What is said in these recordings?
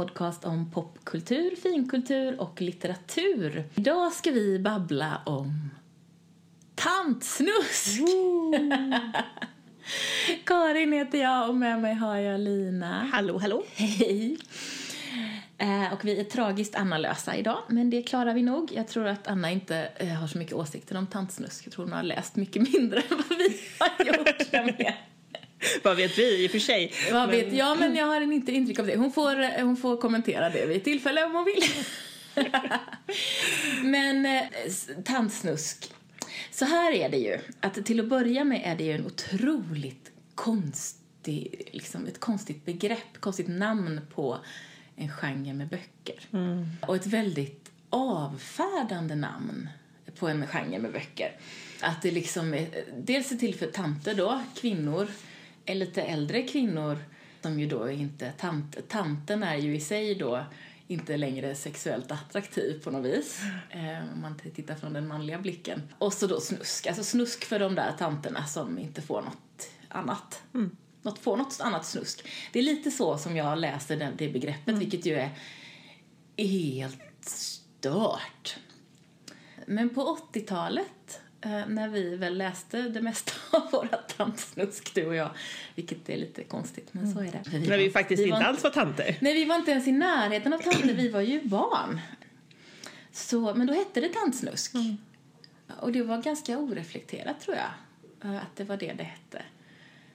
podcast om popkultur, finkultur och litteratur. Idag ska vi babbla om tantsnusk! Karin heter jag och med mig har jag Lina. Hallå, hallå. Hej! Eh, och vi är tragiskt Anna-lösa idag, men det klarar vi nog. Jag tror att Anna inte eh, har så mycket åsikter om tantsnusk. Jag tror hon har läst mycket mindre än vad vi har gjort. nämligen. Vad vet vi i och för sig? Vad vet jag, men jag har inte intryck av det. Hon får, eh, hon får kommentera det vid tillfälle om hon vill. men eh, tantsnusk. Så här är det ju, att till att börja med är det ju en otroligt konstig, liksom ett konstigt begrepp, konstigt namn på en genre med böcker. Och ett väldigt avfärdande namn på en genre med böcker. Att det liksom är, dels är till för tanter då, kvinnor, lite äldre kvinnor som ju då inte, tant, tanten är ju i sig då inte längre sexuellt attraktiv på något vis. Eh, om man tittar från den manliga blicken. Och så då snusk, alltså snusk för de där tanterna som inte får något annat. Något, får något annat snusk. Det är lite så som jag läser det, det begreppet, vilket ju är helt stört. Men på 80-talet, eh, när vi väl läste det mesta av våra tantsnusk, du och jag, vilket är lite konstigt, men så är det. För När vi faktiskt vi inte alls var tanter. Nej, vi var inte ens i närheten av tanter, vi var ju barn. Så, men då hette det tantsnusk. Och det var ganska oreflekterat, tror jag, eh, att det var det det hette.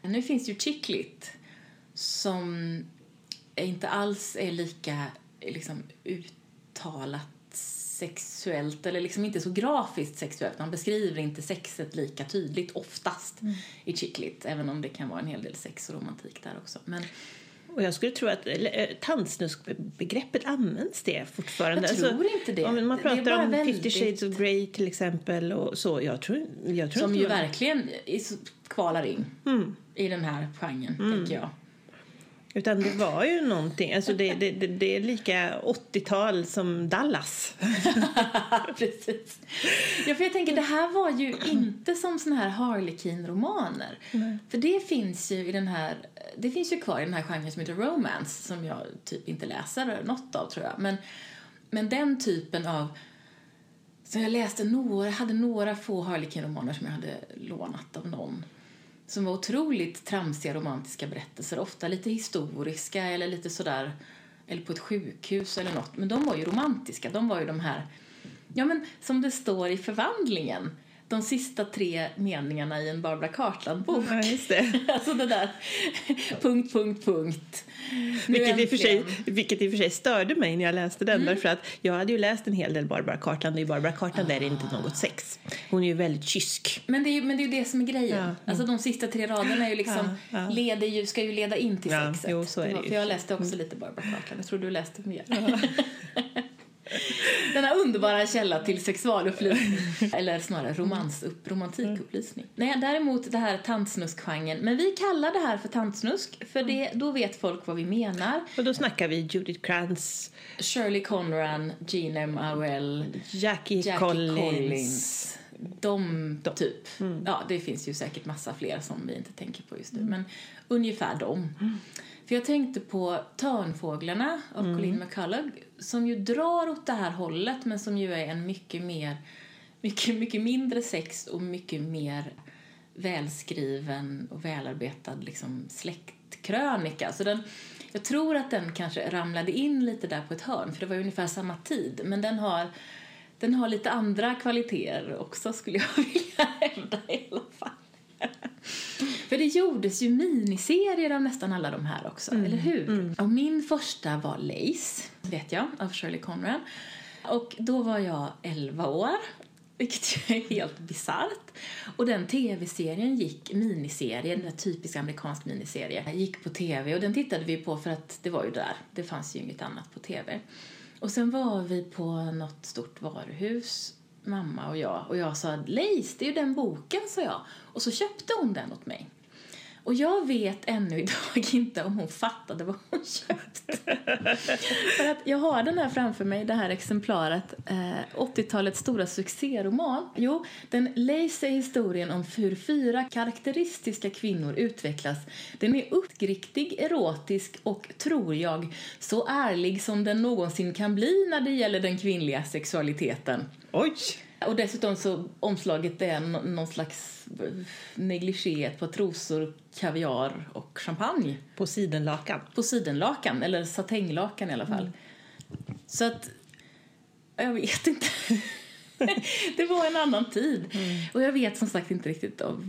Nu finns ju chicklit som inte alls är lika liksom, uttalat sexuellt eller liksom inte så grafiskt sexuellt. Man beskriver inte sexet lika tydligt oftast i chicklit, även om det kan vara en hel del sex och romantik där också. Men Och jag skulle tro att eh, tantsnuskbegreppet används det fortfarande. Alltså, Jag tror inte det. Om man pratar om väldigt- 50 shades of Grey till exempel och så. Jag tror, jag tror Som ju verkligen kvalar in Mm. i den här genren, tänker jag. Utan det var ju någonting, alltså det, det, det, det är lika 80-tal som Dallas. Precis. Ja, för jag tänker, det här var ju inte som såna här Harlequin-romaner. För det finns ju i den här, det finns ju kvar i den här genren som heter romance, som jag typ inte läser något av, tror jag. Men, men den typen av så jag läste några, hade några få Harlequin-romaner som jag hade lånat av någon. Som var otroligt tramsiga romantiska berättelser, ofta lite historiska eller lite sådär, eller på ett sjukhus eller något. Men de var ju romantiska, de var ju de här, ja men som det står i förvandlingen, de sista tre meningarna i en Barbara Cartland-bok. Ja, just det. alltså det där, punkt, punkt, punkt. Nu Vilket i, för sig, vilket i och för sig störde mig när jag läste den. Mm. Därför att jag hade ju läst en hel del Barbara Cartland och i Barbara Cartland är det inte något sex. Hon är ju väldigt kysk. Men det, är, ju- men det är det som är grejen. Ja. Alltså de sista tre raderna är ju liksom, Ja, ja. Leder ju, ska ju leda in till sexet. jo, så är det var- ju. För jag läste också lite Barbara Cartland. Jag tror du läste mer. Denna underbara källa till sexualupplysning. Eller snarare romans, upp, romantikupplysning. Nej, däremot det här tantsnuskgenren. Men vi kallar det här för tantsnusk. För det, då vet folk vad vi menar. Och då snackar vi Judith Krantz, Shirley Conran, Gene M. Auel, Jackie, Jackie Collins. Collins. De, typ. Ja, det finns ju säkert massa fler som vi inte tänker på just nu. Men ungefär de. För jag tänkte på Törnfåglarna av Colleen McCullough som ju drar åt det här hållet men som ju är en mycket mer, mycket, mycket mindre sex och mycket mer välskriven och välarbetad liksom släktkrönika. Så den, jag tror att den kanske ramlade in lite där på ett hörn för det var ju ungefär samma tid men den har den har lite andra kvaliteter också skulle jag vilja hävda i alla fall. För det gjordes ju miniserier av nästan alla de här också, eller hur? Och min första var Lace, vet jag, av Shirley Conran. Och då var jag 11 år, vilket ju är helt bisarrt. Och den tv-serien gick, miniserien, en typisk amerikansk miniserie, gick på tv och den tittade vi på för att det var ju där, det fanns ju inget annat på tv. Och sen var vi på något stort varuhus, mamma och jag, och jag sa Lace, det är ju den boken, sa jag. Och så köpte hon den åt mig. Och jag vet ännu idag inte om hon fattade vad hon köpte. För att jag har den här framför mig, det här exemplaret, eh, 80-talets stora succéroman. Jo, den läser historien om hur fyra karaktäristiska kvinnor utvecklas. Den är uppriktig, erotisk och, tror jag, så ärlig som den någonsin kan bli när det gäller den kvinnliga sexualiteten. Oj! Och dessutom så omslaget är någon slags negligé, ett par trosor, kaviar och champagne. På sidenlakan. På sidenlakan, eller satänglakan i alla fall. Mm. Så att, jag vet inte. det var en annan tid. Mm. Och jag vet som sagt inte riktigt av,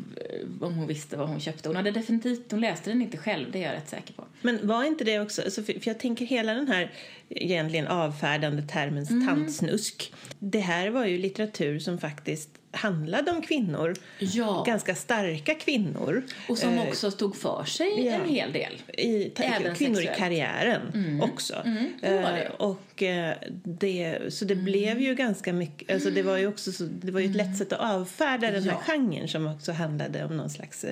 om hon visste vad hon köpte. Hon hade definitivt, hon läste den inte själv, det är jag rätt säker på. Men var inte det också, alltså för, för jag tänker hela den här egentligen avfärdande termen mm. tantsnusk. Det här var ju litteratur som faktiskt handlade om kvinnor. Ja. Ganska starka kvinnor. Och som eh, också stod för sig ja. en hel del. I, Även kvinnor sexuellt. i karriären mm. också. Mm, det. Eh, och eh, det, så det mm. blev ju ganska mycket, alltså det var ju också så, det var ju ett lätt mm. sätt att avfärda den här ja. genren som också handlade om någon slags...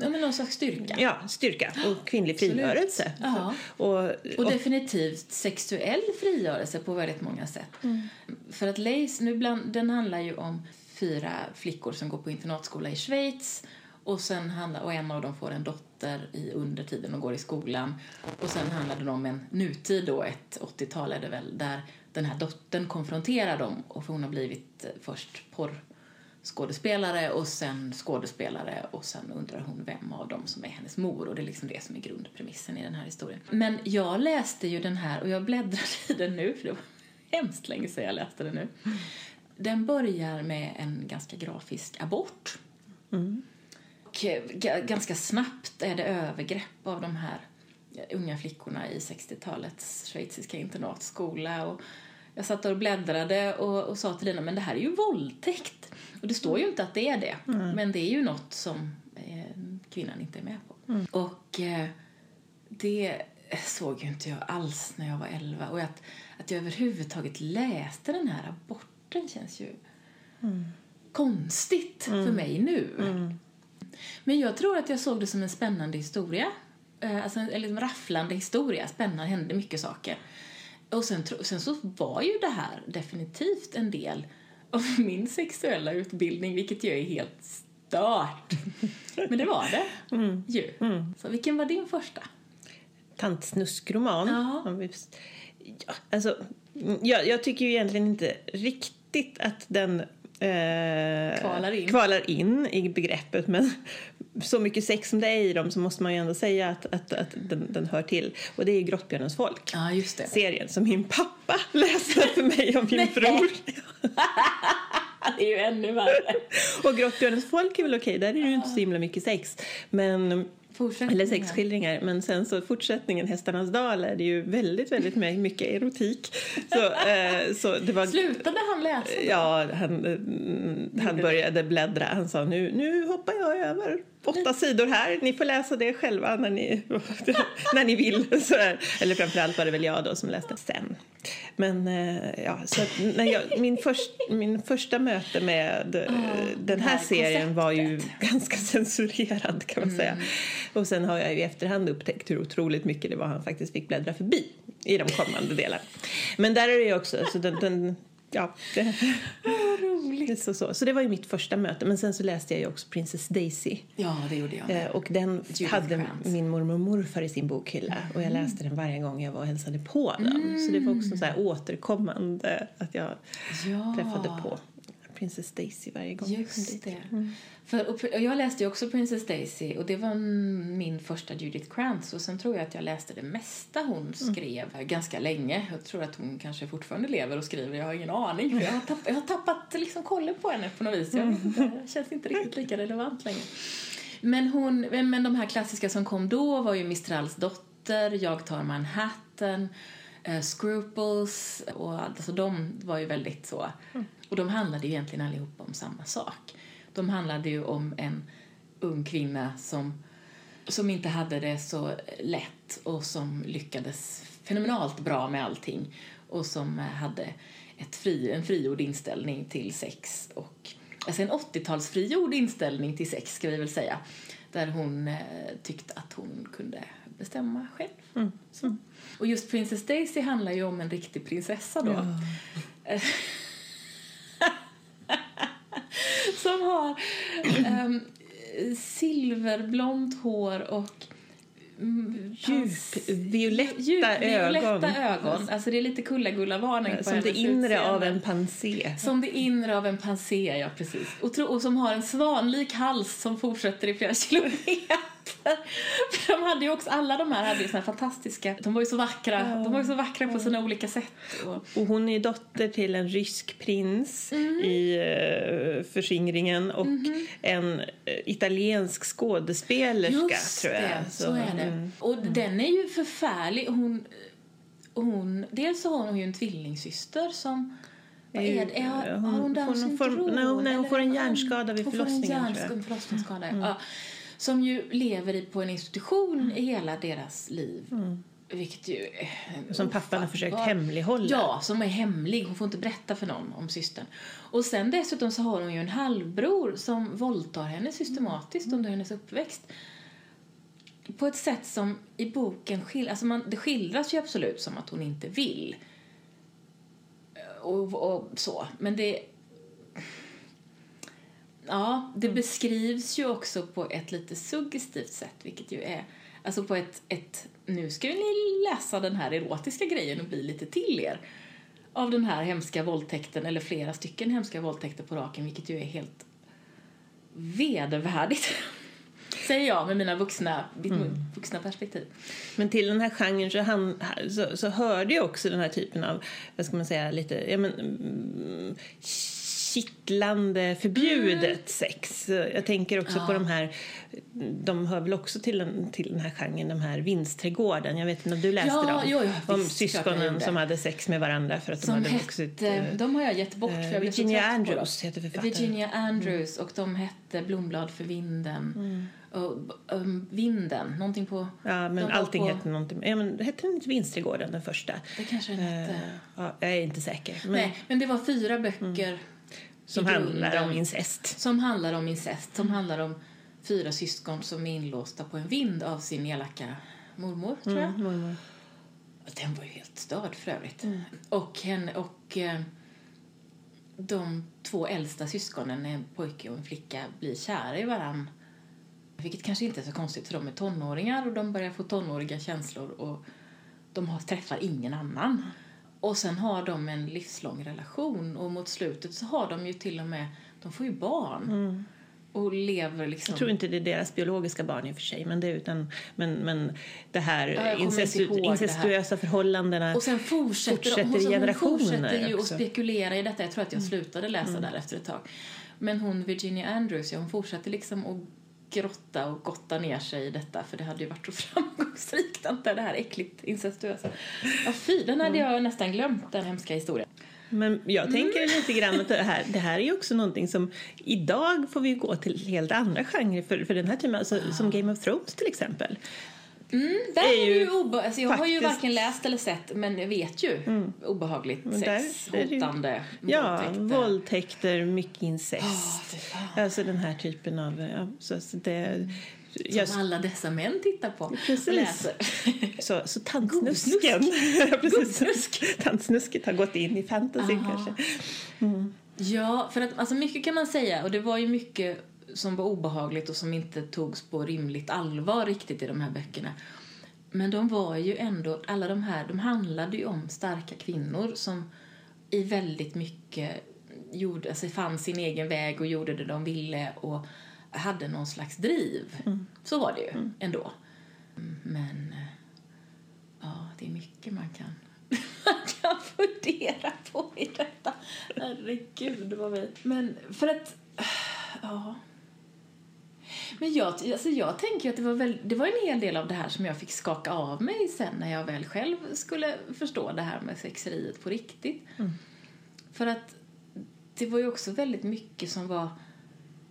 ja, men någon slags styrka. Ja, styrka och kvinnlig frigörelse. Ja. Och, och, och, definitivt sexuell frigörelse på väldigt många sätt. Mm. För att Lace, nu bland, den handlar ju om fyra flickor som går på internatskola i Schweiz och, sen handlar, och en av dem får en dotter i under tiden och går i skolan. Och sen handlar det om en nutid då, ett 80-tal är det väl, där den här dottern konfronterar dem och för hon har blivit eh, först porrskådespelare och sen skådespelare och sen undrar hon vem av dem som är hennes mor och det är liksom det som är grundpremissen i den här historien. Men jag läste ju den här och jag bläddrar i den nu för det var hemskt länge sedan jag läste den nu. Den börjar med en ganska grafisk abort. Mm. Och ganska snabbt är det övergrepp av de här unga flickorna i 60-talets schweiziska internatskola. Och jag satt och bläddrade och, och sa till Lina, men det här är ju våldtäkt. Och det står ju inte att det är det, mm. men det är ju något som eh, kvinnan inte är med på. Mm. Och eh, det såg ju inte jag alls när jag var 11. Och att, att jag överhuvudtaget läste den här abort sporten känns ju mm. konstigt mm. för mig nu. Mm. Men jag tror att jag såg det som en spännande historia. Eh, alltså en liksom rafflande historia. Spännande, hände mycket saker. Och sen, sen så var ju det här definitivt en del av min sexuella utbildning, vilket ju är helt stört. Men det var det mm. ju. Mm. Så vilken var din första? Tantsnuskroman. Ja. Ja, alltså, jag, jag tycker ju egentligen inte riktigt riktigt att den eh, kvalar, in. kvalar in i begreppet. Men så mycket sex som det är i dem så måste man ju ändå säga att, att, att den, den hör till. Och det är Grottbjörnens folk. Ja, just det. Serien som min pappa läste för mig och min bror. det är ju ännu värre. och Grottbjörnens folk är väl okej, där är det ju inte så himla mycket sex. Men eller sexskildringar. Men sen så fortsättningen Hästarnas dal är det ju väldigt, väldigt mycket erotik. Så, eh, så det var, Slutade han läsa? Då? Ja, han, eh, han började bläddra. Han sa nu, nu hoppar jag över åtta sidor här. Ni får läsa det själva när ni, när ni vill. Sådär. Eller framförallt var det väl jag då som läste sen. Men eh, ja, så när jag, min, först, min första möte med oh, den här, här serien var ju ganska censurerad kan man mm. säga. Och sen har jag i efterhand upptäckt hur otroligt mycket det var han faktiskt fick bläddra förbi i de kommande delarna. Men där är det ju också, så den, den ja, det, roligt. Så, så. så det var ju mitt första möte. Men sen så läste jag ju också Princess Daisy. Ja, det gjorde jag. Eh, och den Judith hade Krantz. min mormor och morfar i sin bokhylla. Mm. Och jag läste den varje gång jag var och hälsade på dem. Mm. Så det var också så här återkommande att jag ja. träffade på Princess Daisy varje gång. Just det. Mm. För, och, jag läste också Princess Daisy och det var min första Judith Krantz och sen tror jag att jag läste det mesta hon mm. skrev mm. ganska länge. Jag tror att hon kanske fortfarande lever och skriver, jag har ingen aning. Jag, har tappat, jag har tappat liksom kollen på henne på något vis. Jag, det känns inte riktigt lika relevant längre. Men, hon, men de här klassiska som kom då var ju Mistrals dotter, Jag tar Manhattan, uh, Scruples och alltså de var ju väldigt så. Mm. Och de handlade ju egentligen allihopa om samma sak. De handlade ju om en ung kvinna som, som inte hade det så lätt och som lyckades fenomenalt bra med allting och som hade ett fri, en frigjord inställning till sex och alltså en 80-talsfrigjord inställning till sex ska vi väl säga. där hon eh, tyckte att hon kunde bestämma själv. Mm. Så. Och just Princess Daisy handlar ju om en riktig prinsessa då. Ja. Som har ehm, silverblont hår och mm, Djup, ögon. ögon. Alltså det är lite kullagulla-varning på Som det inre av utseende. en pansé. Som det inre av en pansé, ja precis. Och, tro, och som har en svanlik hals som fortsätter i flera kilometer. För de hade ju också, alla de här hade ju såna här fantastiska, de var ju så vackra, de var ju så vackra på sina olika sätt. Och, Och hon är dotter till en rysk prins Mm. i uh, förskingringen och Mhm. en eh, italiensk skådespelerska, Just tror jag. det, så, är det. mm. Och den är ju förfärlig. Hon, hon, dels så har hon ju en tvillingsyster som vad är det? Har, Hon hon Downs syndrom? nej, hon- nej, hon får en är hjärnskada vid hon förlossningen, Får en hjärnsk- en förlossningsskada, ja. Som ju lever på en institution Mm. i hela deras liv. Vilket ju Som pappan har försökt hemlighålla. Ja, som är hemlig. Hon får inte berätta för någon om systern. Och sen dessutom så har hon ju en halvbror som våldtar henne systematiskt under hennes uppväxt. På ett sätt som i boken skil alltså man, det skildras ju absolut som att hon inte vill. Och, och så. Men det... Ja, det beskrivs ju också på ett lite suggestivt sätt, vilket ju är... Alltså på ett, ett... Nu ska ni läsa den här erotiska grejen och bli lite till er av den här hemska våldtäkten, eller flera stycken hemska våldtäkter på raken, vilket ju är helt vedervärdigt. Säger jag med mina vuxna, mitt vuxna perspektiv. Men till den här genren så, han, så, så hörde jag också den här typen av, vad ska man säga, lite, ja men, mm, kittlande, förbjudet sex. Jag tänker också Ja. på de här, de hör väl också till den, till den här genren, de här Vinstträdgården. Jag vet inte, du läste Ja, dem? jo, ja, om visst, syskonen som hade sex med varandra för att de Som hade hette, vuxit. eh, de har jag gett bort för jag blev så Virginia trött på dem. Andrews heter författaren. Virginia Andrews och de hette Blomblad för vinden. Och, um, vinden, någonting på... Ja, de men allting på, hette någonting. Ja, men hette den inte Vinstträdgården, den första? Det kanske den hette. Eh, ja, jag är inte säker. Men Nej, men det var fyra böcker som i handlar om incest. Som handlar om incest, som handlar om fyra syskon som är inlåsta på en vind av sin elaka mormor, tror jag. Mm, mormor. Den var ju helt störd för övrigt. Och, henne, och eh, de två äldsta syskonen, en pojke och en flicka, blir kära i varann. Vilket kanske inte är så konstigt för de är tonåringar och de börjar få tonåriga känslor och de har, träffar ingen annan. Och sen har de en livslång relation och mot slutet så har de ju till och med, de får ju barn. Och lever liksom... Jag tror inte det är deras biologiska barn i och för sig, men det, utan, men, men det här Ja, incestu, ihåg det här. incestuösa förhållandena. Och sen fortsätter, fortsätter hon, hon generationer fortsätter ju att också. spekulera i detta. Jag tror att jag slutade läsa där efter ett tag. Men hon Virginia Andrews, ja, hon fortsatte liksom att grotta och gotta ner sig i detta för det hade ju varit så framgångsrikt inte det här äckligt incestuösa. Ja fy, den hade jag nästan glömt den hemska historien. Men jag Mm. tänker lite grann att det här, det här är ju också någonting som idag får vi gå till helt andra genrer för, för den här typen, alltså, som Game of Thrones till exempel. Mm, där är är ju ju obe- alltså jag har ju faktiskt- varken läst eller sett men jag vet ju obehagligt Men sex, där är ju- hotande, Ja, våldtäkter. våldtäkter, mycket incest. Fan. Alltså den här typen av... Ja, så, så det, Som jag, alla dessa män tittar på Precis. och läser. så, så tantsnusken. Precis. Tantsnusket har gått in i fantasyn kanske. Ja, för att alltså mycket kan man säga och det var ju mycket som var obehagligt och som inte togs på rimligt allvar riktigt i de här böckerna. Men de var ju ändå, alla de här, de handlade ju om starka kvinnor som i väldigt mycket gjorde, alltså fann sin egen väg och gjorde det de ville och hade någon slags driv. Så var det ju ändå. Men ja, det är mycket man kan, man kan fundera på i detta. Herregud vad vi... Men för att... Ja. Men jag, alltså jag tänker att det var, väl, det var en hel del av det här som jag fick skaka av mig sen när jag väl själv skulle förstå det här med sexeriet på riktigt. För att det var ju också väldigt mycket som var...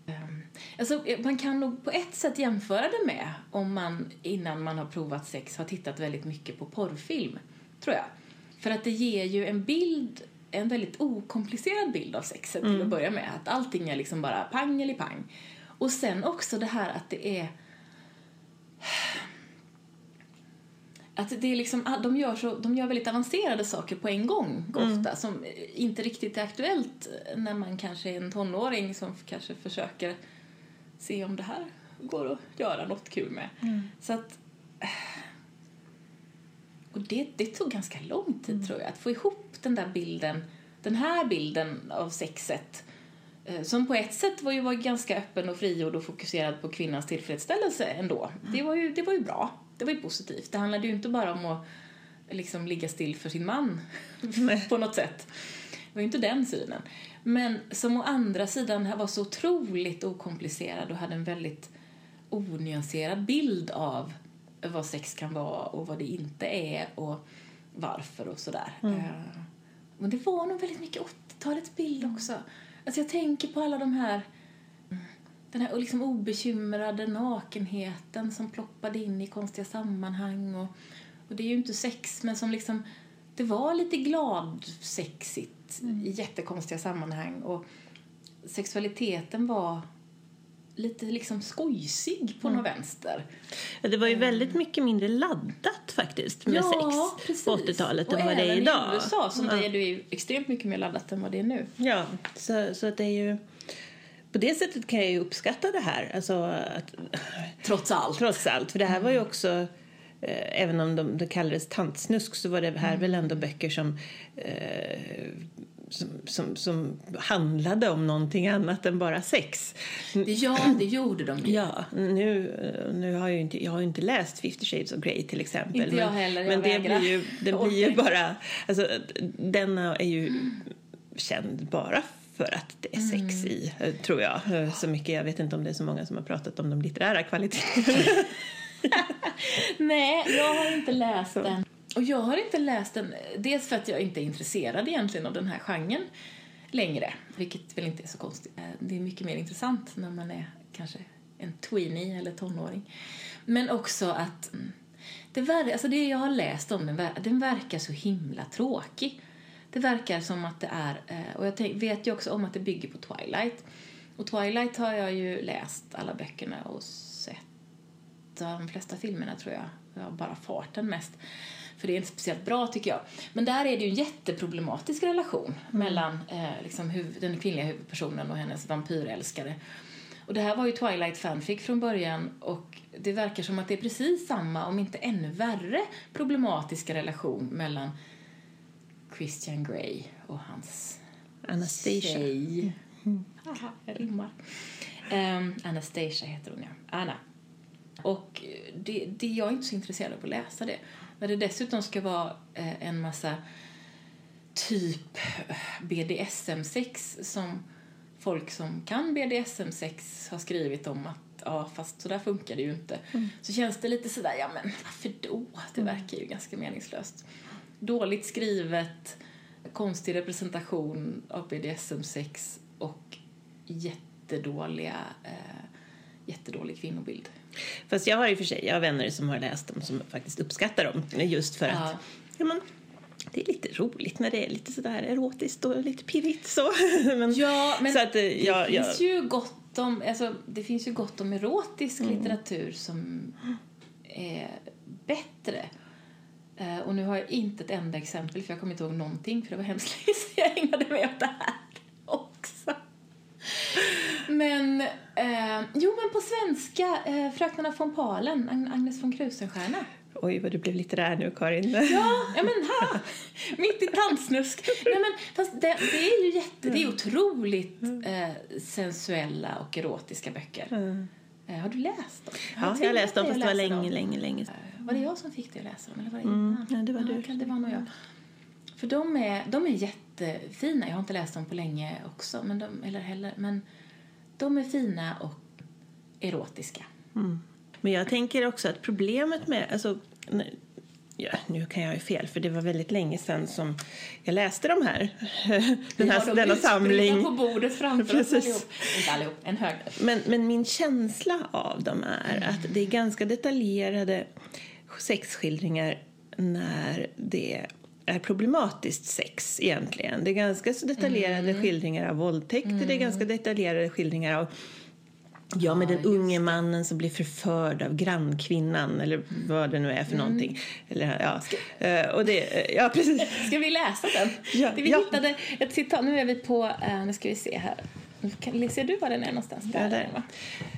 ehm, Alltså, man kan nog på ett sätt jämföra det med om man innan man har provat sex har tittat väldigt mycket på porrfilm, tror jag. För att det ger ju en bild, en väldigt okomplicerad bild av sexet till att börja med. Att allting är liksom bara pang eller pang. Och sen också det här att det är att det är liksom, ah, de, gör så, de gör väldigt avancerade saker på en gång ofta som inte riktigt är aktuellt när man kanske är en tonåring som kanske försöker se om det här går att göra något kul med. Så att och det, det tog ganska lång tid tror jag att få ihop den där bilden, den här bilden av sexet som på ett sätt var ju var ganska öppen och frigjord och fokuserad på kvinnans tillfredsställelse ändå. Det, var ju, det var ju bra. Det var ju positivt. Det handlade ju inte bara om att liksom ligga still för sin man på något sätt. Det var ju inte den synen. Men som å andra sidan var så otroligt okomplicerad och hade en väldigt onyanserad bild av vad sex kan vara och vad det inte är och varför och sådär. Mm. Men det var nog väldigt mycket 80-talets bild också. Alltså jag tänker på alla de här den här liksom obekymrade nakenheten som ploppade in i konstiga sammanhang och, och det är ju inte sex men som liksom det var lite gladsexigt mm. i jättekonstiga sammanhang och sexualiteten var lite liksom skojsig på mm. något vänster. Ja, det var ju mm. väldigt mycket mindre laddat faktiskt med ja, sex precis. på 80-talet än vad det är idag. i USA som ja. det är det ju extremt mycket mer laddat än vad det är nu. Ja, så, så att det är ju på det sättet kan jag ju uppskatta det här. Alltså att, trots allt. Trots allt. För det här var ju också, eh, även om de, det kallades tantsnusk så var det här mm. väl ändå böcker som, eh, som, som, som, handlade om någonting annat än bara sex. Ja, det gjorde de ju. Ja, nu, nu har jag, inte, jag har inte läst 50 shades of Grey till exempel. Inte jag heller, jag Men det blir ju, det blir ju bara, alltså den är ju känd bara för att det är sex mm. i, tror jag. Så mycket, jag vet inte om det är så många som har pratat om de litterära kvaliteterna. Nej, jag har inte läst den. Och jag har inte läst den, dels för att jag inte är intresserad egentligen av den här genren längre, vilket väl inte är så konstigt. Eh, det är mycket mer intressant när man är kanske en tweenie eller tonåring. Men också att mm, det, ver- alltså det jag har läst om den, den verkar så himla tråkig. Det verkar som att det är, eh, och jag vet ju också om att det bygger på Twilight. Och Twilight har jag ju läst alla böckerna och sett de flesta filmerna tror jag. Har bara farten mest. För det är inte speciellt bra tycker jag. Men där är det ju en jätteproblematisk relation mm. mellan eh, liksom den kvinnliga huvudpersonen och hennes vampyrälskare. Och det här var ju Twilight fanfic från början och det verkar som att det är precis samma, om inte ännu värre, problematiska relation mellan Christian Grey och hans Anastasia. tjej. Mm. Aha, jag rimmar. Um, Anastasia heter hon, ja. Anna. Och det, det, jag är inte så intresserad av att läsa det. När det dessutom ska vara eh, en massa typ BDSM-sex som folk som kan BDSM-sex har skrivit om att ja, fast så där funkar det ju inte. Mm. Så känns det lite sådär, ja men varför då? Det mm. verkar ju ganska meningslöst dåligt skrivet, konstig representation av BDSM-sex och jättedåliga, eh, jättedålig kvinnobild. Fast jag har i och för sig jag har vänner som har läst dem som faktiskt uppskattar dem just för att ja, men, det är lite roligt när det är lite sådär erotiskt och lite pirrigt så. men, ja, men så att, det ja, finns ja. ju gott om, alltså, det finns ju gott om erotisk mm. litteratur som är bättre. Uh, och nu har jag inte ett enda exempel för jag kommer inte ihåg någonting för det var hemskt länge sedan jag ägnade mig åt det här också. Men, uh, jo men på svenska, uh, Fröknarna von Palen, Ag Agnes von Krusenstjerna. Oj, vad du blev litterär nu, Karin. Ja, ja men ha! Mitt i tantsnusk. Nej, men, fast det, det är ju jätte, det är otroligt eh, sensuella och erotiska böcker. Mm. Eh, har du läst dem? Ja, jag har läst dem fast det var länge, länge, länge sedan. Var det jag som fick dig att läsa dem? Eller var det mm, ja, det var ja, du. Det var nog jag. För de är, de är jättefina. Jag har inte läst dem på länge också, men de, eller heller, men de är fina och erotiska. Mm. Men jag tänker också att problemet med, alltså, ja, nu kan jag ju fel för det var väldigt länge sedan som jag läste de här. Den här, denna samling. på bordet framför oss allihop. Inte allihop, en hög. Men, men min känsla av dem är mm. att det är ganska detaljerade sexskildringar när det är problematiskt sex egentligen. Det är ganska så detaljerade mm. skildringar av våldtäkter, mm. det är ganska detaljerade skildringar av Ja, med den unge mannen som blir förförd av grannkvinnan eller vad det nu är för Mm. någonting. Eller, ja. Eh, Och det, ja, precis. Ska vi läsa den? Ja, vi ja. hittade ett citat. Nu är vi på, eh, nu ska vi se här. Ser du var den är någonstans? Ja, är där. den, va?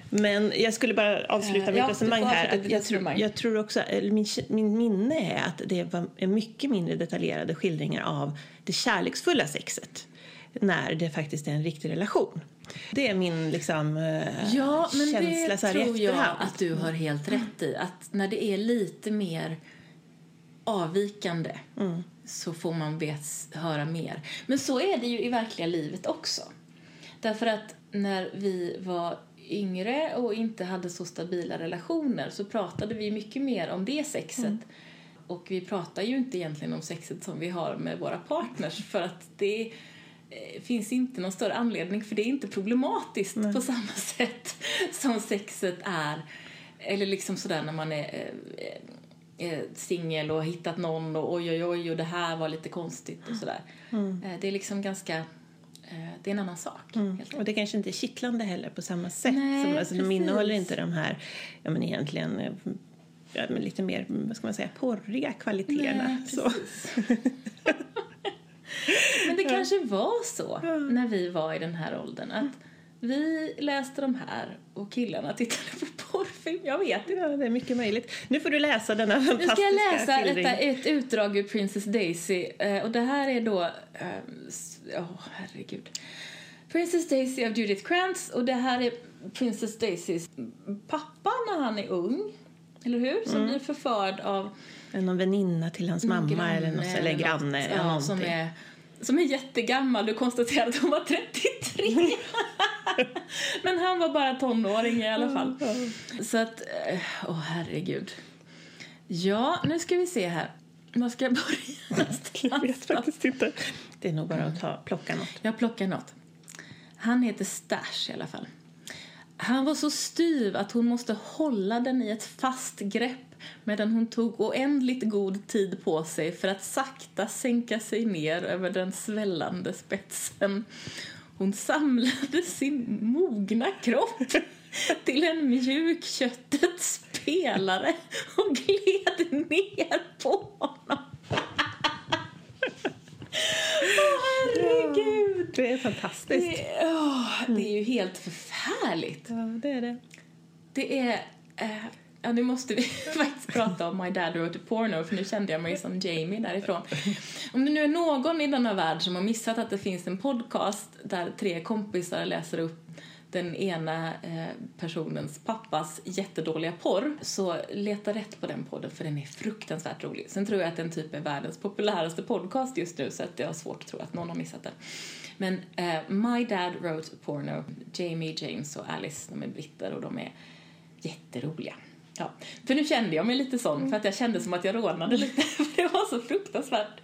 Men jag skulle bara avsluta Eh, mitt ja, resonemang här. avsluta Att jag, tror, jag tror också, eller min, min minne är att det var en mycket mindre detaljerade skildringar av det kärleksfulla sexet när det faktiskt är en riktig relation. Det är min liksom, eh, Ja, men känsla det så här i tror jag att du har helt rätt i. Att när det är lite mer avvikande Mm. så får man vet, höra mer. Men så är det ju i verkliga livet också. Därför att när vi var yngre och inte hade så stabila relationer så pratade vi mycket mer om det sexet. Mm. Och vi pratar ju inte egentligen om sexet som vi har med våra partners för att det eh, finns inte någon större anledning för det är inte problematiskt på samma sätt som sexet är. Eller liksom sådär när man är eh, eh, singel och har hittat någon och oj oj oj och det här var lite konstigt och sådär. Eh, det är liksom ganska, det är en annan sak. enkelt. Och det kanske inte är kittlande heller på samma sätt. Nej, som, alltså, de innehåller inte de här, ja men egentligen, eh, ja, men lite mer, vad ska man säga, porriga kvaliteterna. Nej. Men det kanske var så när vi var i den här åldern att vi läste de här och killarna tittade på porrfilm. Jag vet inte. Ja, det är mycket möjligt. Nu får du läsa denna Nu fantastiska ska jag läsa ett, ett utdrag ur Princess Daisy. eh, Och det här är då... Åh, herregud. Princess Daisy av Judith Krantz. Och det här är Princess Daisys pappa när han är ung. Eller hur? Som blir förförd av Någon väninna till hans mamma granne eller, något, eller något. granne. eller Ja, någonting. som är, som är jättegammal. Du konstaterade att hon var 33. Men han var bara tonåring i alla fall. Så att, eh, åh herregud. Ja, nu ska vi se här. Var ska jag börja Jag vet faktiskt inte. Det är nog bara att ta, plocka något. Jag plockar något. Han heter Stash i alla fall. Han var så styv att hon måste hålla den i ett fast grepp medan hon tog oändligt god tid på sig för att sakta sänka sig ner över den svällande spetsen. Hon samlade sin mogna kropp till en mjuk köttets pelare och gled ner på honom. Åh, herregud! Det är fantastiskt. Det, åh, det är ju helt förfärligt. Ja, det är det. Det är... Eh, ja, nu måste vi faktiskt prata om My Dad Wrote a Porno för nu kände jag mig som Jamie därifrån. Om det nu är någon i denna värld som har missat att det finns en podcast där tre kompisar läser upp den ena eh, personens pappas jättedåliga porr så leta rätt på den podden för den är fruktansvärt rolig. Sen tror jag att den typ är världens populäraste podcast just nu så att jag har svårt att tro att någon har missat den. Men eh, My Dad Wrote Porno, Jamie, James och Alice, de är britter och de är jätteroliga. Ja, för nu kände jag mig lite sån för att jag kände som att jag rodnade lite för det var så fruktansvärt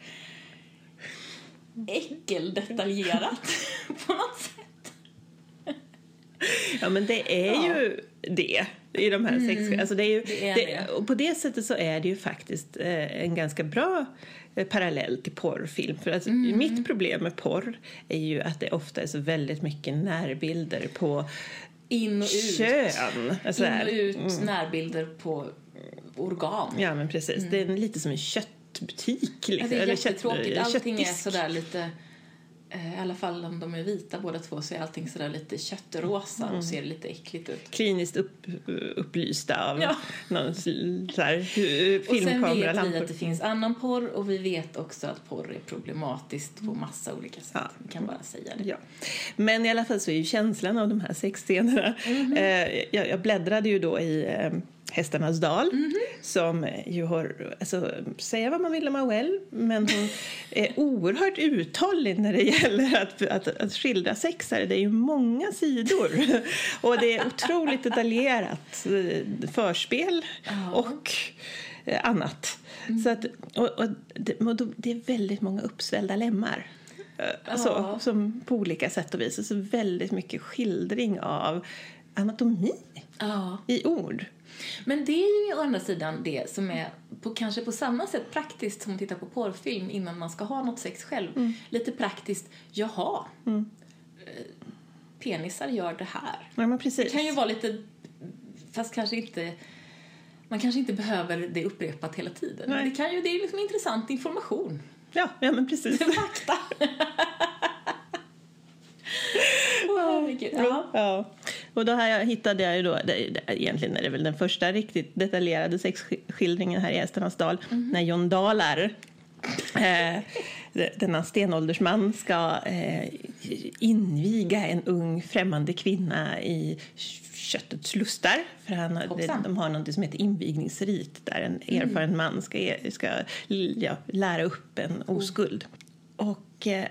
äckeldetaljerat på något sätt. Ja, men det är ju det i de här sex... Alltså det är ju, Mm. det är det, det. Och på det sättet så är det ju faktiskt eh, en ganska bra eh, parallell till porrfilm. För alltså, Mm. mitt problem med porr är ju att det ofta är så väldigt mycket närbilder på In och ut. kön. Alltså In och ut närbilder på organ. Ja, men precis. Det är lite som en köttbutik. Liksom. Mm. Ja, det är Eller kött- jättetråkigt. Allting är sådär lite... eh, I alla fall om de är vita båda två så är allting sådär lite köttrosa och ser lite äckligt ut. kliniskt upp, upplysta av Ja. någon så här, Och sen vet vi filmkameralampor. att det finns annan porr och vi vet också att porr är problematiskt på massa olika sätt. Ja. Vi kan bara säga det. Ja. Men i alla fall så är ju känslan av de här sexscenerna... Eh, jag, jag bläddrade ju då i eh, Hästarnas dal som ju har... Alltså, säga vad man vill om Auel, men hon är oerhört uthållig när det gäller att, att, att skildra sex här. Det är ju många sidor och det är otroligt detaljerat eh, förspel och eh, annat. Så att, och, och det, och det är väldigt många uppsvällda lemmar. Eh, Alltså, Ja. som på olika sätt och vis. Alltså väldigt mycket skildring av anatomi Ja. i ord. Men det är ju å andra sidan det som är på, kanske på samma sätt praktiskt som att titta på porrfilm innan man ska ha något sex själv. Lite praktiskt, jaha. Eh, penisar gör det här. Ja, men precis. Det kan ju vara lite, fast kanske inte, man kanske inte behöver det upprepat hela tiden. Nej. Det, kan ju, det är liksom intressant information. Ja, ja men precis. Fakta. Herregud. Ja. Ja. Och då här hittade jag ju då, egentligen är det väl den första riktigt detaljerade sexskildringen här i Hästarnas dal, när John Dalar, eh, denna stenåldersman, ska eh, inviga en ung främmande kvinna i köttets lustar. För han, Hoppsan. de har något som heter invigningsrit där en erfaren man ska, ge- ska ja, lära upp en oskuld. Och eh,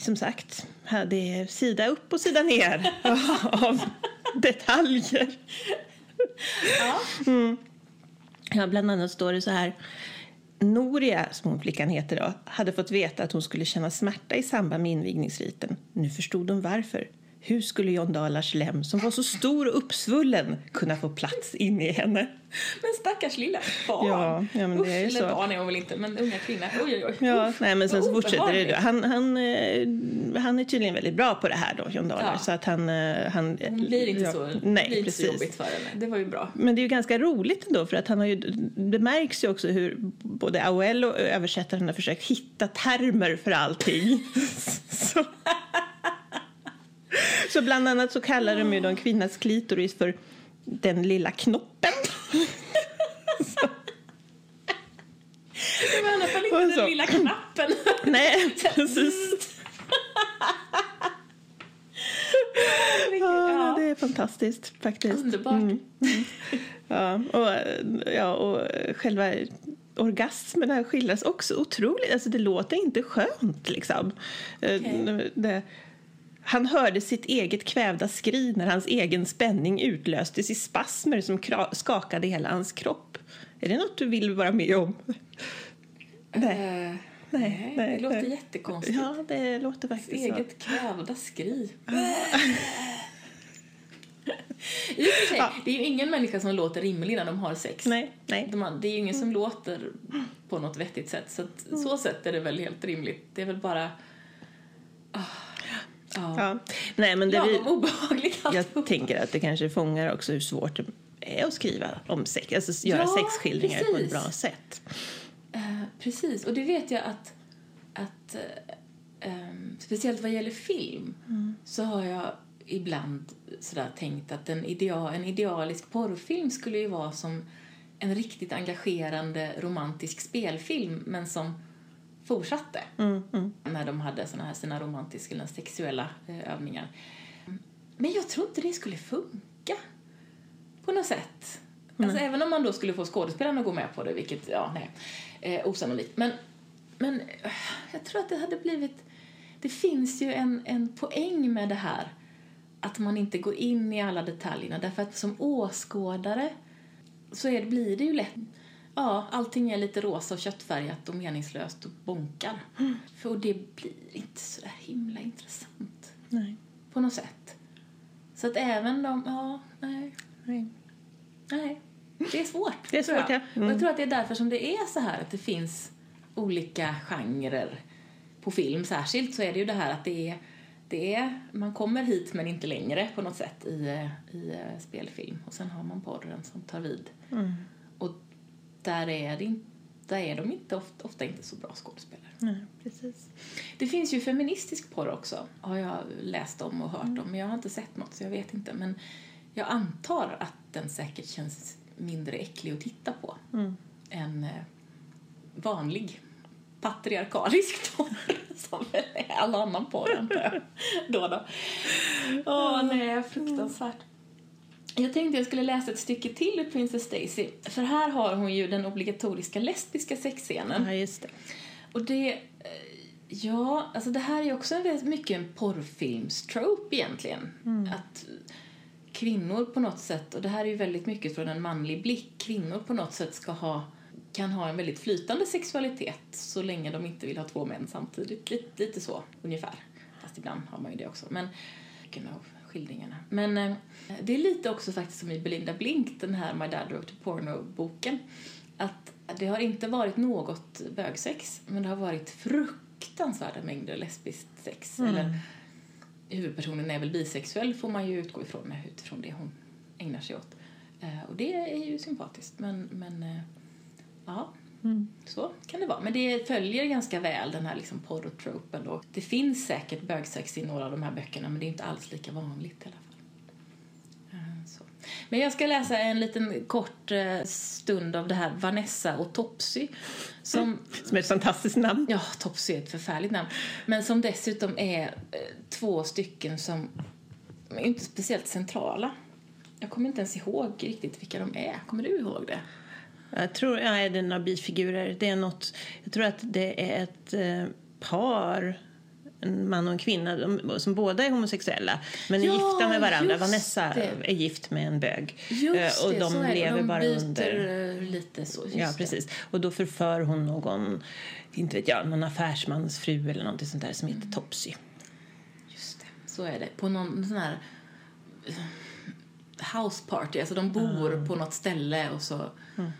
som sagt, det är sida upp och sida ner av detaljer. Ja. Ja, bland annat står det så här. Noria, som hon flickan heter då, hade fått veta att hon skulle känna smärta i samband med invigningsriten. Nu förstod hon varför. Hur skulle John Dalars lem, som var så stor och uppsvullen, kunna få plats in i henne? Men stackars lilla barn. Ja, ja, men det Usch, är ju eller så. barn är hon väl inte, men unga kvinnor. Oj, oj, oj. Ja, nej, men sen så fortsätter det. Han, han, eh, han är tydligen väldigt bra på det här då, John Dalar. Ja. Så att han, eh, han, Hon blir inte, ja, så, det nej, blir inte så precis. jobbigt för henne. Det var ju bra. Men det är ju ganska roligt ändå för att han har ju, det märks ju också hur både Auel och översättaren har försökt hitta termer för allting. så. Så bland annat så kallar de ju då en kvinnas klitoris för den lilla knoppen. Det var i alla fall inte den så. lilla knappen. Nej, precis. Ja, det är fantastiskt faktiskt. Underbart. Ja, och, ja, och själva orgasmerna skildras också otroligt. Alltså det låter inte skönt liksom. Eh, Okej. Det, han hörde sitt eget kvävda skri när hans egen spänning utlöstes i spasmer som skakade hela hans kropp. Är det något du vill vara med om? Nej. Eh, Nej, nej, det låter nej. jättekonstigt. Ja, det låter faktiskt så. Eget kvävda skri. I och för sig, det är ju ingen människa som låter rimlig när de har sex. Nej, nej. De Det är ju ingen som låter på något vettigt sätt. Så att, Mm. så sätt är det väl helt rimligt. Det är väl bara... Ah, ja. Ja. Nej, men det vi, Lagom obehagligt jag tänker att det kanske fångar också hur svårt det är att skriva om sex, alltså göra Ja, sexskildringar på ett precis. bra sätt. Eh, precis, och det vet jag att, att eh, ehm, speciellt vad gäller film så har jag ibland sådär tänkt att en, idea, en idealisk porrfilm skulle ju vara som en riktigt engagerande romantisk spelfilm men som fortsatte när de hade såna här sina romantiska eller sexuella eh, övningar. Men jag tror inte det skulle funka på något sätt. Alltså, även om man då skulle få skådespelarna att gå med på det, vilket, ja, nej, eh, osannolikt. Men, men eh, jag tror att det hade blivit... Det finns ju en, en poäng med det här, att man inte går in i alla detaljerna. Därför att som åskådare så är, blir det ju lätt... Ja, allting är lite rosa och köttfärgat och meningslöst och bonkar. För och det blir inte så där himla intressant Nej. på något sätt. Så att även de, ja, nej, Nej. nej. Det är svårt. Det är tror jag. svårt, ja. Mm. Och jag tror att det är därför som det är så här att det finns olika genrer på film särskilt så är det ju det här att det är, det är man kommer hit men inte längre på något sätt i, i eh, spelfilm och sen har man porren som tar vid. Mm. Där är, det, där är de inte ofta, ofta inte så bra skådespelare. Nej, precis. Det finns ju feministisk porr också, har jag läst om och hört om. Men jag har inte sett något så jag vet inte. Men jag antar att den säkert känns mindre äcklig att titta på Mm. än eh, vanlig patriarkalisk porr som väl är all annan porr antar jag. Då då. Åh nej, fruktansvärt. Jag tänkte jag skulle läsa ett stycke till ur Princess Daisy. För här har hon ju den obligatoriska lesbiska sexscenen. Ja, just det. Och det... eh, Ja, alltså det här är ju också en väldigt mycket en porrfilmstrope egentligen. Att kvinnor på något sätt, och det här är ju väldigt mycket från en manlig blick, kvinnor på något sätt ska ha kan ha en väldigt flytande sexualitet så länge de inte vill ha två män samtidigt. Lite, lite så, ungefär. Fast ibland har man ju det också. Men, av skildringarna. Men eh, det är lite också faktiskt som i Belinda Blink, den här My Dad Wrote Porno-boken. Att det har inte varit något bögsex, men det har varit fruktansvärda mängder lesbiskt sex. Eller huvudpersonen är väl bisexuell får man ju utgå ifrån utifrån det hon ägnar sig åt. Eh, och det är ju sympatiskt men, men eh, ja, mm. så kan det vara. Men det följer ganska väl den här liksom porrotropen då. Det finns säkert bögsex i några av de här böckerna men det är inte alls lika vanligt i alla fall. Men jag ska läsa en liten kort eh, stund av det här Vanessa och Topsy. Som, som är ett fantastiskt namn. Ja, Topsy är ett förfärligt namn. Men som dessutom är eh, två stycken som är inte speciellt centrala. Jag kommer inte ens ihåg riktigt vilka de är. Kommer du ihåg det? Jag tror, ja, det är några bifigurer. Det är något, jag tror att det är ett eh, par en man och en kvinna de, som båda är homosexuella men är ja, gifta med varandra. Vanessa det. är gift med en bög. Just och de det, lever de bara under... Eh, lite så. ja, precis. Och då förför hon någon, inte vet jag, någon affärsmans fru eller något sånt där som heter mm. Topsy. Just det, så är det. På någon sån här eh, house party, alltså de bor mm. på något ställe och så mm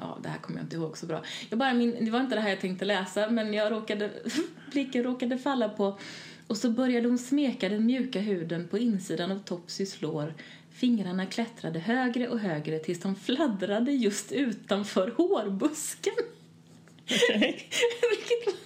ja, det här kommer jag inte ihåg så bra. Jag bara min, det var inte det här jag tänkte läsa, men jag råkade, blicken råkade falla på och så började hon smeka den mjuka huden på insidan av Topsys lår. Fingrarna klättrade högre och högre tills de fladdrade just utanför hårbusken. Vilket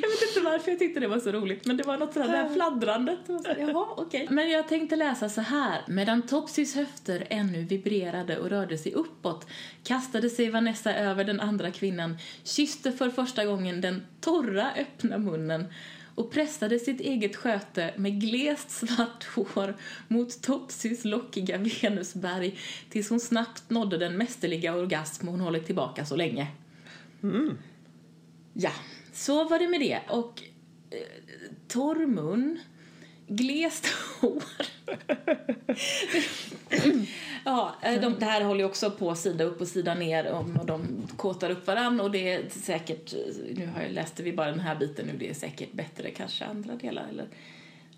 jag vet inte varför jag tyckte det var så roligt, men det var något sådär, det här fladdrandet. Jaha, okej. Okay. Men jag tänkte läsa så här. Medan Topsys höfter ännu vibrerade och rörde sig uppåt kastade sig Vanessa över den andra kvinnan, kysste för första gången den torra, öppna munnen och pressade sitt eget sköte med glest svart hår mot Topsys lockiga venusberg tills hon snabbt nådde den mästerliga orgasm hon hållit tillbaka så länge. Mm. Ja. Så var det med det. Och eh, torr mun, glest hår. ja, eh, de, det här håller ju också på sida upp och sida ner och de kåtar upp varann och det är säkert, nu har jag läste vi bara den här biten nu, det är säkert bättre kanske andra delar eller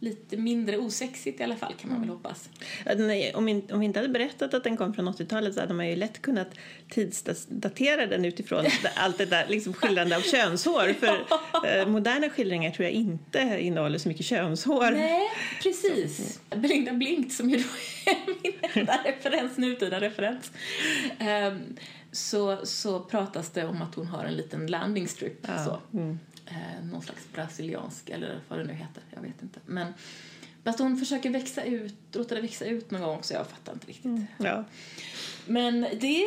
lite mindre osexigt i alla fall kan man väl mm. hoppas. Nej, om, om vi inte hade berättat att den kom från 80-talet så hade man ju lätt kunnat tidsdatera den utifrån allt det där liksom skildrande av könshår. För eh, moderna skildringar tror jag inte innehåller så mycket könshår. Nej, precis. Så. Belinda Blinkt som ju då är min enda referens, nutida referens. Um, så, så pratas det om att hon har en liten landing strip. Ja. Så. Mm eh, någon slags brasiliansk eller vad det nu heter, jag vet inte. Men fast hon försöker växa ut, låta det växa ut någon gång så jag fattar inte riktigt. Mm. Ja. Men det,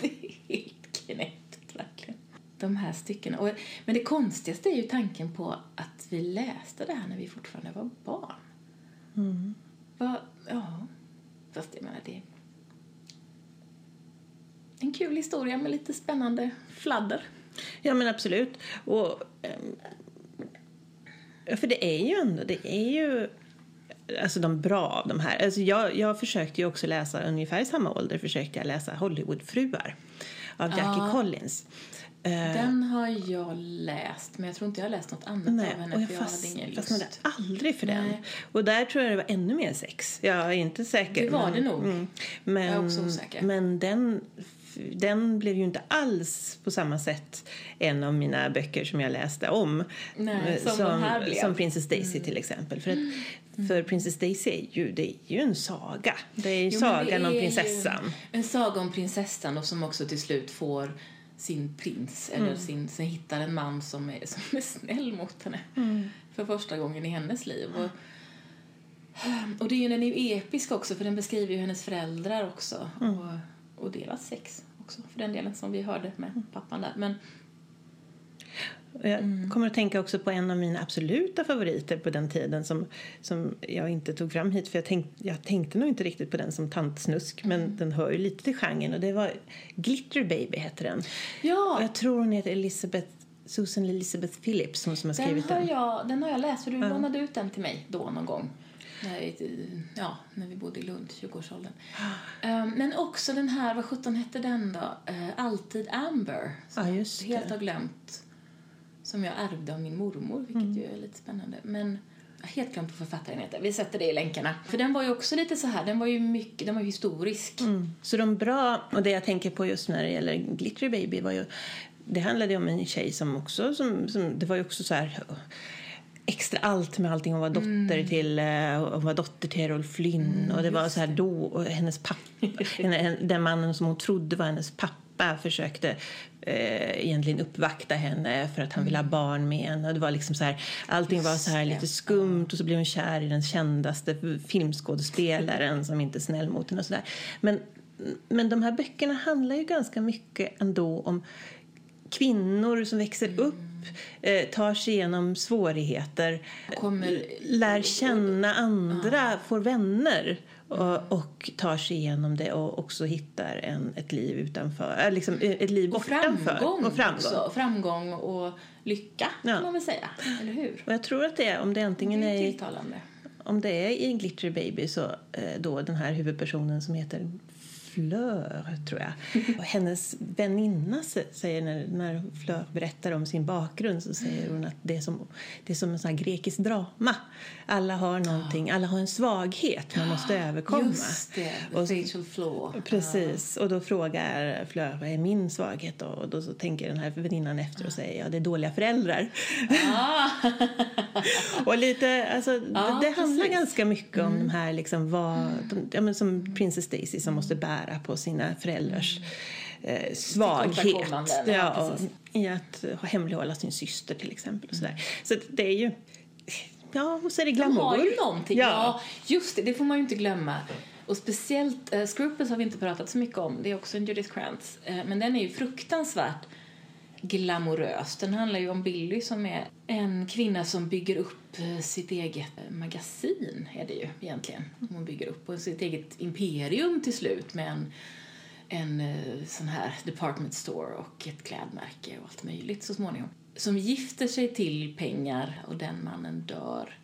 det är helt knäppt verkligen. De här styckena. Och, men det konstigaste är ju tanken på att vi läste det här när vi fortfarande var barn. Mm. Va, ja, fast jag menar det en kul historia med lite spännande fladder. Ja, men absolut. Och, ehm, för det är ju ändå, det är ju alltså de bra av de här. Alltså jag, jag försökte ju också läsa, ungefär i samma ålder försökte jag läsa Hollywoodfruar av Jackie ja, Collins. Eh, den har jag läst, men jag tror inte jag har läst något annat Nej, av henne och jag, jag fast, ingen fastnade aldrig för den. Nej. Och där tror jag det var ännu mer sex. Jag är inte säker. Det var men, det nog. Mm, men, jag är också osäker. Men den den blev ju inte alls på samma sätt en av mina böcker som jag läste om. Nej, som, som, som Princess Daisy mm. till exempel. För, att, mm. för Princess Daisy är ju, det är ju en saga. Det är ju jo, sagan är om prinsessan. En saga om prinsessan och som också till slut får sin prins eller mm. sin, sen hittar en man som är, som är snäll mot henne mm. för första gången i hennes liv. Och, och det är ju, den är ju episk också för den beskriver ju hennes föräldrar också. Mm. Och, och deras sex också för den delen som vi hörde med pappan där. Men, jag mm. kommer att tänka också på en av mina absoluta favoriter på den tiden som, som jag inte tog fram hit för jag, tänk, jag tänkte nog inte riktigt på den som tantsnusk men mm. den hör ju lite till genren och det var Glitter Baby heter den. Ja. Och jag tror hon heter Elizabeth Susan Elizabeth Phillips som, som har skrivit den. den. Jag, den har jag läst för du ja. lånade ut den till mig då någon gång när, ja, när vi bodde i Lund, 20-årsåldern. Um, men också den här, vad sjutton hette den då? Uh, Alltid Amber. Som ja, just jag helt har glömt. Som jag ärvde av min mormor, vilket mm. ju är lite spännande. Men helt glömt vad författaren heter. Vi sätter det i länkarna. För den var ju också lite så här, den var ju mycket, den var historisk. Mm. Så de bra, och det jag tänker på just när det gäller Glittery Baby var ju, det handlade om en tjej som också, som, som det var ju också så här extra allt med allting. Hon var dotter Mm. till uh, hon var dotter till Errol Flynn och det var så här då och hennes pappa, den mannen som hon trodde var hennes pappa försökte eh, egentligen uppvakta henne för att han ville ha barn med henne. Och det var liksom så här, allting var så här Mm. Lite skumt och så blev hon kär i den kändaste filmskådespelaren som inte är snäll mot henne och sådär. Men, men de här böckerna handlar ju ganska mycket ändå om kvinnor som växer upp, eh, tar sig igenom svårigheter, Kommer- lär känna andra, får vänner och, och tar sig igenom det och också hittar en, ett liv utanför, äh, liksom eh, ett liv Och bortanför. framgång, och framgång. också. Framgång och lycka, Ja. kan man väl säga. Eller hur? Och jag tror att det är, om det Det antingen är är tilltalande. om det är i Glitter Baby så eh, då den här huvudpersonen som heter Fleur, tror jag. Och hennes väninna säger när, när Fleur berättar om sin bakgrund så säger hon att det är som, det är som en sån grekisk drama. Alla har någonting, alla har en svaghet man måste överkomma. Just det, the Och facial flaw. Precis, och då frågar Fleur vad är min svaghet då? Och då så tänker den här väninnan efter och säger ja det är dåliga föräldrar. Ah. Och lite, alltså, Ja, det, det handlar ganska mycket om de här, liksom, vad, de, ja, men som Princess Daisy som måste bära på sina föräldrars eh, svaghet. Ja. I att hemlighålla sin syster till exempel. Och sådär. Så det är ju, ja, och så är det De glamour. har ju någonting. Ja. Ja. just det. Det får man ju inte glömma. Och speciellt, eh, Scruples har vi inte pratat så mycket om. Det är också en Judith Krantz. Eh, men den är ju fruktansvärt glamorös. Den handlar ju om Billy som är en kvinna som bygger upp eh, sitt eget magasin, är det ju egentligen. Hon bygger upp. Och sitt eget imperium till slut med en, en eh, sån här department store och ett klädmärke och allt möjligt så småningom. Som gifter sig till pengar och den mannen dör.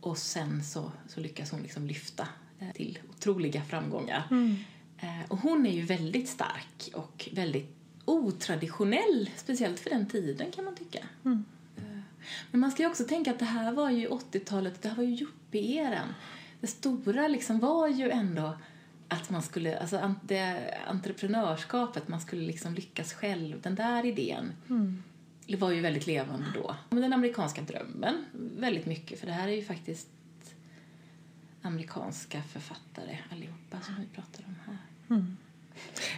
Och sen så, så lyckas hon liksom lyfta eh, till otroliga framgångar. Eh, och hon är ju väldigt stark och väldigt otraditionell, speciellt för den tiden kan man tycka. Eh, Men man ska också tänka att det här var ju 80-talet, det här var ju yuppie-eran. Det stora liksom var ju ändå att man skulle, alltså det entreprenörskapet, man skulle liksom lyckas själv, den där idén. Det var ju väldigt levande då. Men den amerikanska drömmen, väldigt mycket, för det här är ju faktiskt amerikanska författare allihopa som vi pratar om här. Ja,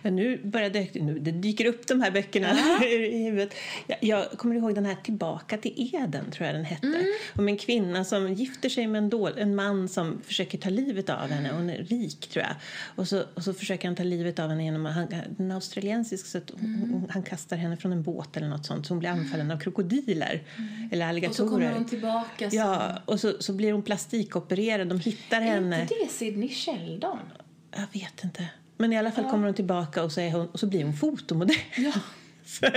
nu börjar det, nu, det dyker upp de här böckerna i huvudet. Jag, jag kommer ihåg den här Tillbaka till Eden, tror jag den hette. Mm. Om en kvinna som gifter sig med en, dål, en man som försöker ta livet av henne. Hon är rik, tror jag. Och så, och så försöker han ta livet av henne genom att han, den är australiensisk så att hon, Mm. han kastar henne från en båt eller något sånt. Så hon blir anfallen av krokodiler eller alligatorer. Och så kommer hon tillbaka. som- Ja, och så, så blir hon plastikopererad. De hittar Är henne. inte det Sidney Sheldon? Jag vet inte. Men i alla fall kommer hon tillbaka och så, är hon, och så blir hon fotomodell. Ja.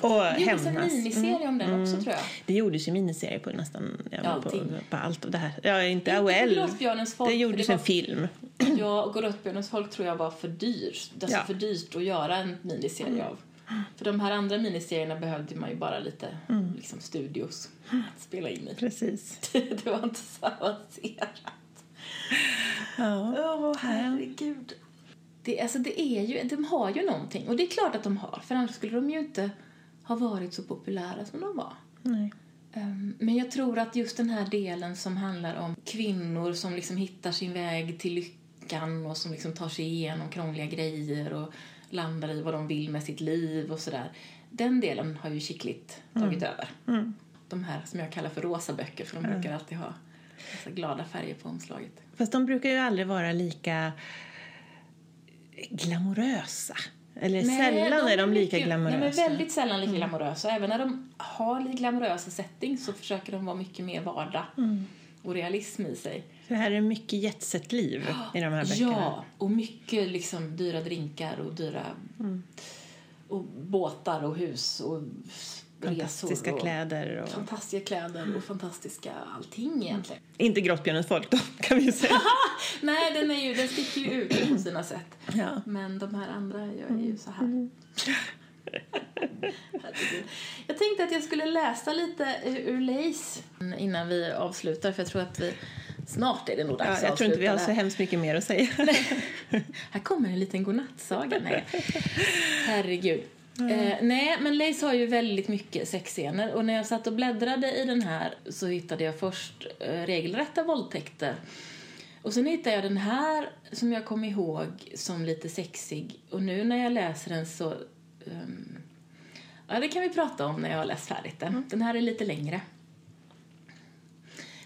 och Det gjordes en hämnas. miniserie om den också, tror jag. Det gjordes ju miniserier på nästan ja, på, på allt av det här. Ja, inte AOL. Det gjordes det en var- film. Ja, och Gråtbjörnens folk tror jag var för dyrt. Alltså Ja. för dyrt att göra en miniserie av. För de här andra miniserierna behövde man ju bara lite liksom, studios att spela in i. Precis. det var inte så avancerat. Ja. Åh, herregud. Det, alltså, det är ju, de har ju någonting. Och det är klart att de har, för annars skulle de ju inte ha varit så populära som de var. Nej. Ehm, Men jag tror att just den här delen som handlar om kvinnor som liksom hittar sin väg till lyckan och som liksom tar sig igenom krångliga grejer och landar i vad de vill med sitt liv och sådär. Den delen har ju Chicklit tagit över. De här som jag kallar för rosa böcker för de brukar alltid ha glada färger på omslaget. Fast de brukar ju aldrig vara lika glamorösa. Eller sällan är de lika glamorösa. Mm. De är väldigt sällan lika glamorösa. Även när de har lite glamorösa settings så försöker de vara mycket mer vardag Mm. och realism i sig. För här är mycket jetset-liv i de här böckerna. Ja, och mycket liksom dyra drinkar och dyra Mm. och båtar och hus och Fantastiska. Och kläder. Och... Fantastiska kläder och fantastiska allting egentligen. Inte Grottbjörnens folk då, kan vi ju säga. Nej, den, är ju, den sticker ju ut på sina sätt. Ja. Men de här andra gör ju så här. Herregud. Jag tänkte att jag skulle läsa lite ur Lace innan vi avslutar för jag tror att vi snart är det nog dags Ja, jag tror inte vi har så hemskt mycket mer att säga. Här kommer en liten godnattsaga. Nej. Herregud. Eh, nej, men Lace har ju väldigt mycket sexscener och när jag satt och bläddrade i den här så hittade jag först eh, regelrätta våldtäkter. Och sen hittade jag den här som jag kom ihåg som lite sexig och nu när jag läser den så... ehm, ja, det kan vi prata om när jag har läst färdigt den. Den här är lite längre.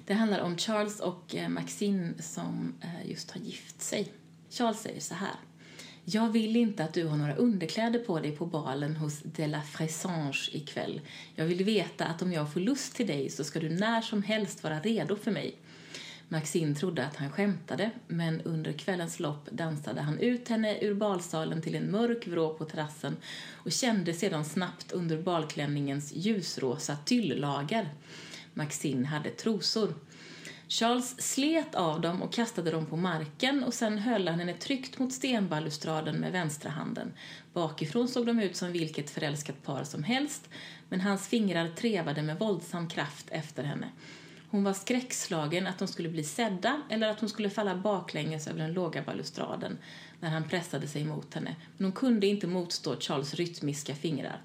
Det handlar om Charles och eh, Maxine som eh, just har gift sig. Charles säger så här. Jag vill inte att du har några underkläder på dig på balen hos De la Fressange ikväll. Jag vill veta att om jag får lust till dig så ska du när som helst vara redo för mig. Maxine trodde att han skämtade, men under kvällens lopp dansade han ut henne ur balsalen till en mörk vrå på terrassen och kände sedan snabbt under balklänningens ljusrosa tyllager. Maxine hade trosor. Charles slet av dem och kastade dem på marken och sen höll han henne tryckt mot stenbalustraden med vänstra handen. Bakifrån såg de ut som vilket förälskat par som helst, men hans fingrar trevade med våldsam kraft efter henne. Hon var skräckslagen att de skulle bli sedda eller att hon skulle falla baklänges över den låga balustraden när han pressade sig mot henne, men hon kunde inte motstå Charles rytmiska fingrar.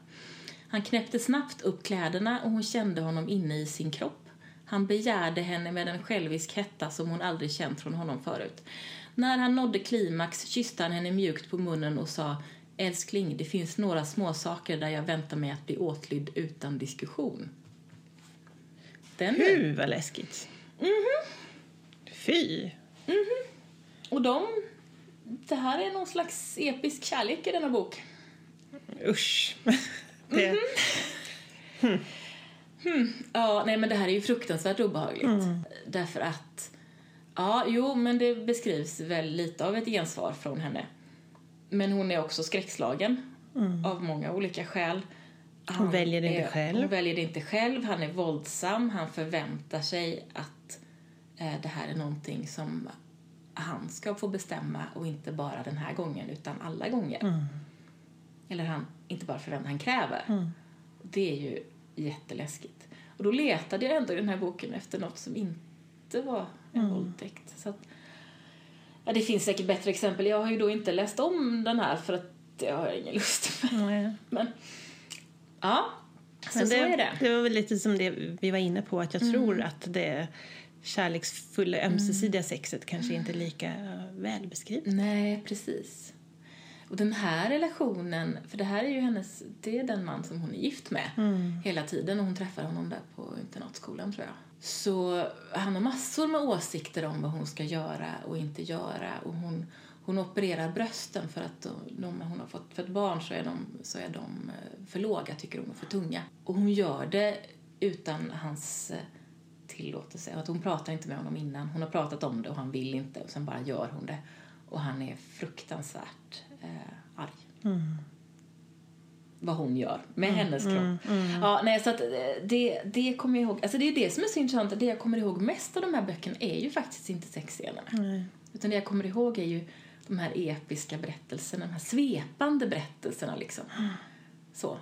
Han knäppte snabbt upp kläderna och hon kände honom inne i sin kropp. Han begärde henne med en självisk hetta som hon aldrig känt från honom förut. När han nådde klimax kysste han henne mjukt på munnen och sa Älskling, det finns några små saker där jag väntar mig att bli åtlydd utan diskussion. Den Hu, vad läskigt. Fy. Och de... Det här är någon slags episk kärlek i denna bok. Usch. Det, Ja, nej men det här är ju fruktansvärt obehagligt. Därför att, ja, jo, men det beskrivs väl lite av ett gensvar från henne. Men hon är också skräckslagen av många olika skäl. Han väljer det inte är- själv. Hon väljer det inte själv. Han är våldsam. Han förväntar sig att eh, det här är någonting som han ska få bestämma och inte bara den här gången utan alla gånger. Eller han inte bara förväntar, han kräver. Det är ju jätteläskigt. Och då letade jag ändå i den här boken efter något som inte var en våldtäkt. Så att, ja, det finns säkert bättre exempel. Jag har ju då inte läst om den här för att det har jag ingen lust med. nej. Men ja, så, Men så är det. det var väl lite som det vi var inne på, att jag Mm. tror att det kärleksfulla, ömsesidiga sexet kanske inte är lika väl beskrivet. Nej, precis. Och den här relationen, för det här är ju hennes, det är den man som hon är gift med hela tiden och hon träffar honom där på internatskolan tror jag. Så han har massor med åsikter om vad hon ska göra och inte göra och hon, hon opererar brösten för att de, de hon har fått för ett barn så är, de, så är de eh, för låga tycker hon och för tunga. Och hon gör det utan hans eh, tillåtelse. Att hon pratar inte med honom innan. Hon har pratat om det och han vill inte och sen bara gör hon det. Och han är fruktansvärt eh, arg. Vad hon gör med hennes kropp. Ja, nej, så att eh, det, det kommer jag ihåg. Alltså det är det som är så intressant. Det jag kommer ihåg mest av de här böckerna är ju faktiskt inte sexscenerna. Utan det jag kommer ihåg är ju de här episka berättelserna, de här svepande berättelserna liksom. Så.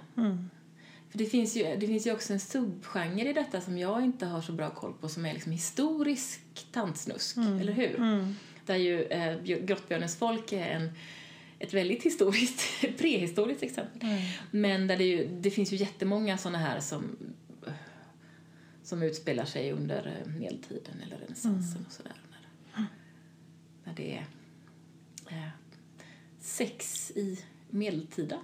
För det finns, ju, det finns ju också en subgenre i detta som jag inte har så bra koll på som är liksom historisk tantsnusk, eller hur? Där ju eh, Björ- Grottbjörnens folk är en, ett väldigt historiskt, prehistoriskt exempel. Men där det, ju, det finns ju jättemånga såna här som, som utspelar sig under eh, medeltiden eller renässansen och sådär. När, när det är eh, sex i medeltida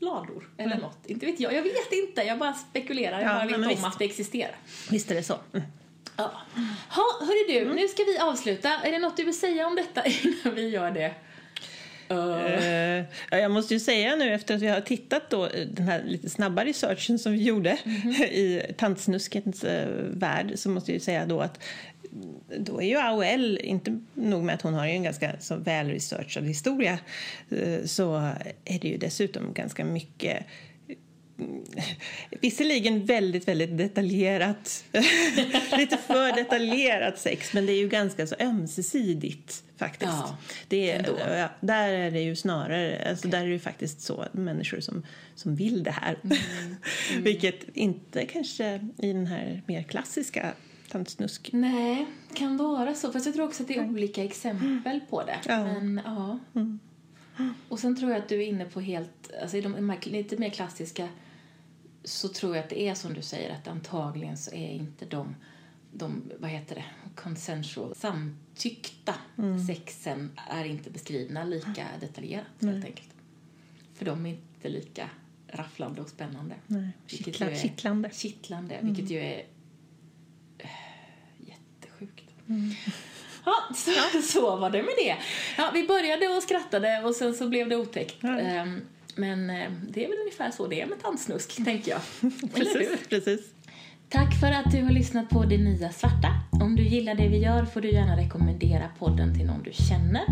lador eller något. Inte vet jag. Jag vet inte. Jag bara spekulerar. Jag Ja, bara vet om visst. att det existerar. Visst är det så. Mm. Ja. Ha, hörru du, nu ska vi avsluta. Är det något du vill säga om detta innan vi gör det? Uh, ja, jag måste ju säga nu efter att vi har tittat då eh, den här lite snabba researchen som vi gjorde i tantsnuskens eh, värld så måste jag ju säga då att då är ju AOL, inte nog med att hon har ju en ganska så välresearchad historia eh, så är det ju dessutom ganska mycket mm, Visserligen väldigt, väldigt detaljerat, lite för detaljerat sex men det är ju ganska så ömsesidigt faktiskt. Ja, det är, ja, där är det ju snarare, alltså där är det ju faktiskt så människor som, som vill det här. Vilket inte kanske i den här mer klassiska tantsnusk. nej, kan vara så. Fast jag tror också att det är olika exempel på det. Ja. Men ja. Och sen tror jag att du är inne på helt, alltså i de lite mer klassiska så tror jag att det är som du säger att antagligen så är inte de, de vad heter det, consensual, samtyckta sexen är inte beskrivna lika detaljerat helt enkelt. För de är inte lika rafflande och spännande. Nej. Kittla, är- kittlande. Kittlande, vilket ju är eh, jättesjukt. Mm. Ja, så, så var det med det. Ja, vi började och skrattade och sen så blev det otäckt. Ja. Ehm, Men eh, det är väl ungefär så det är med tandsnusk, tänker jag. Precis, precis. Tack för att du har lyssnat på Det Nya Svarta. Om du gillar det vi gör får du gärna rekommendera podden till någon du känner.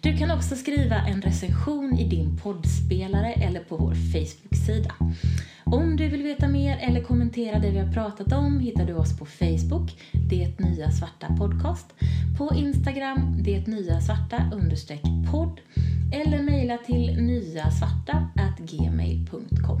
Du kan också skriva en recension i din poddspelare eller på vår Facebook-sida. Om du vill veta mer eller kommentera det vi har pratat om hittar du oss på Facebook, Det Nya Svarta Podcast, på Instagram, Det Nya Svarta understreck podd eller mejla till nyasvarta-gmail.com.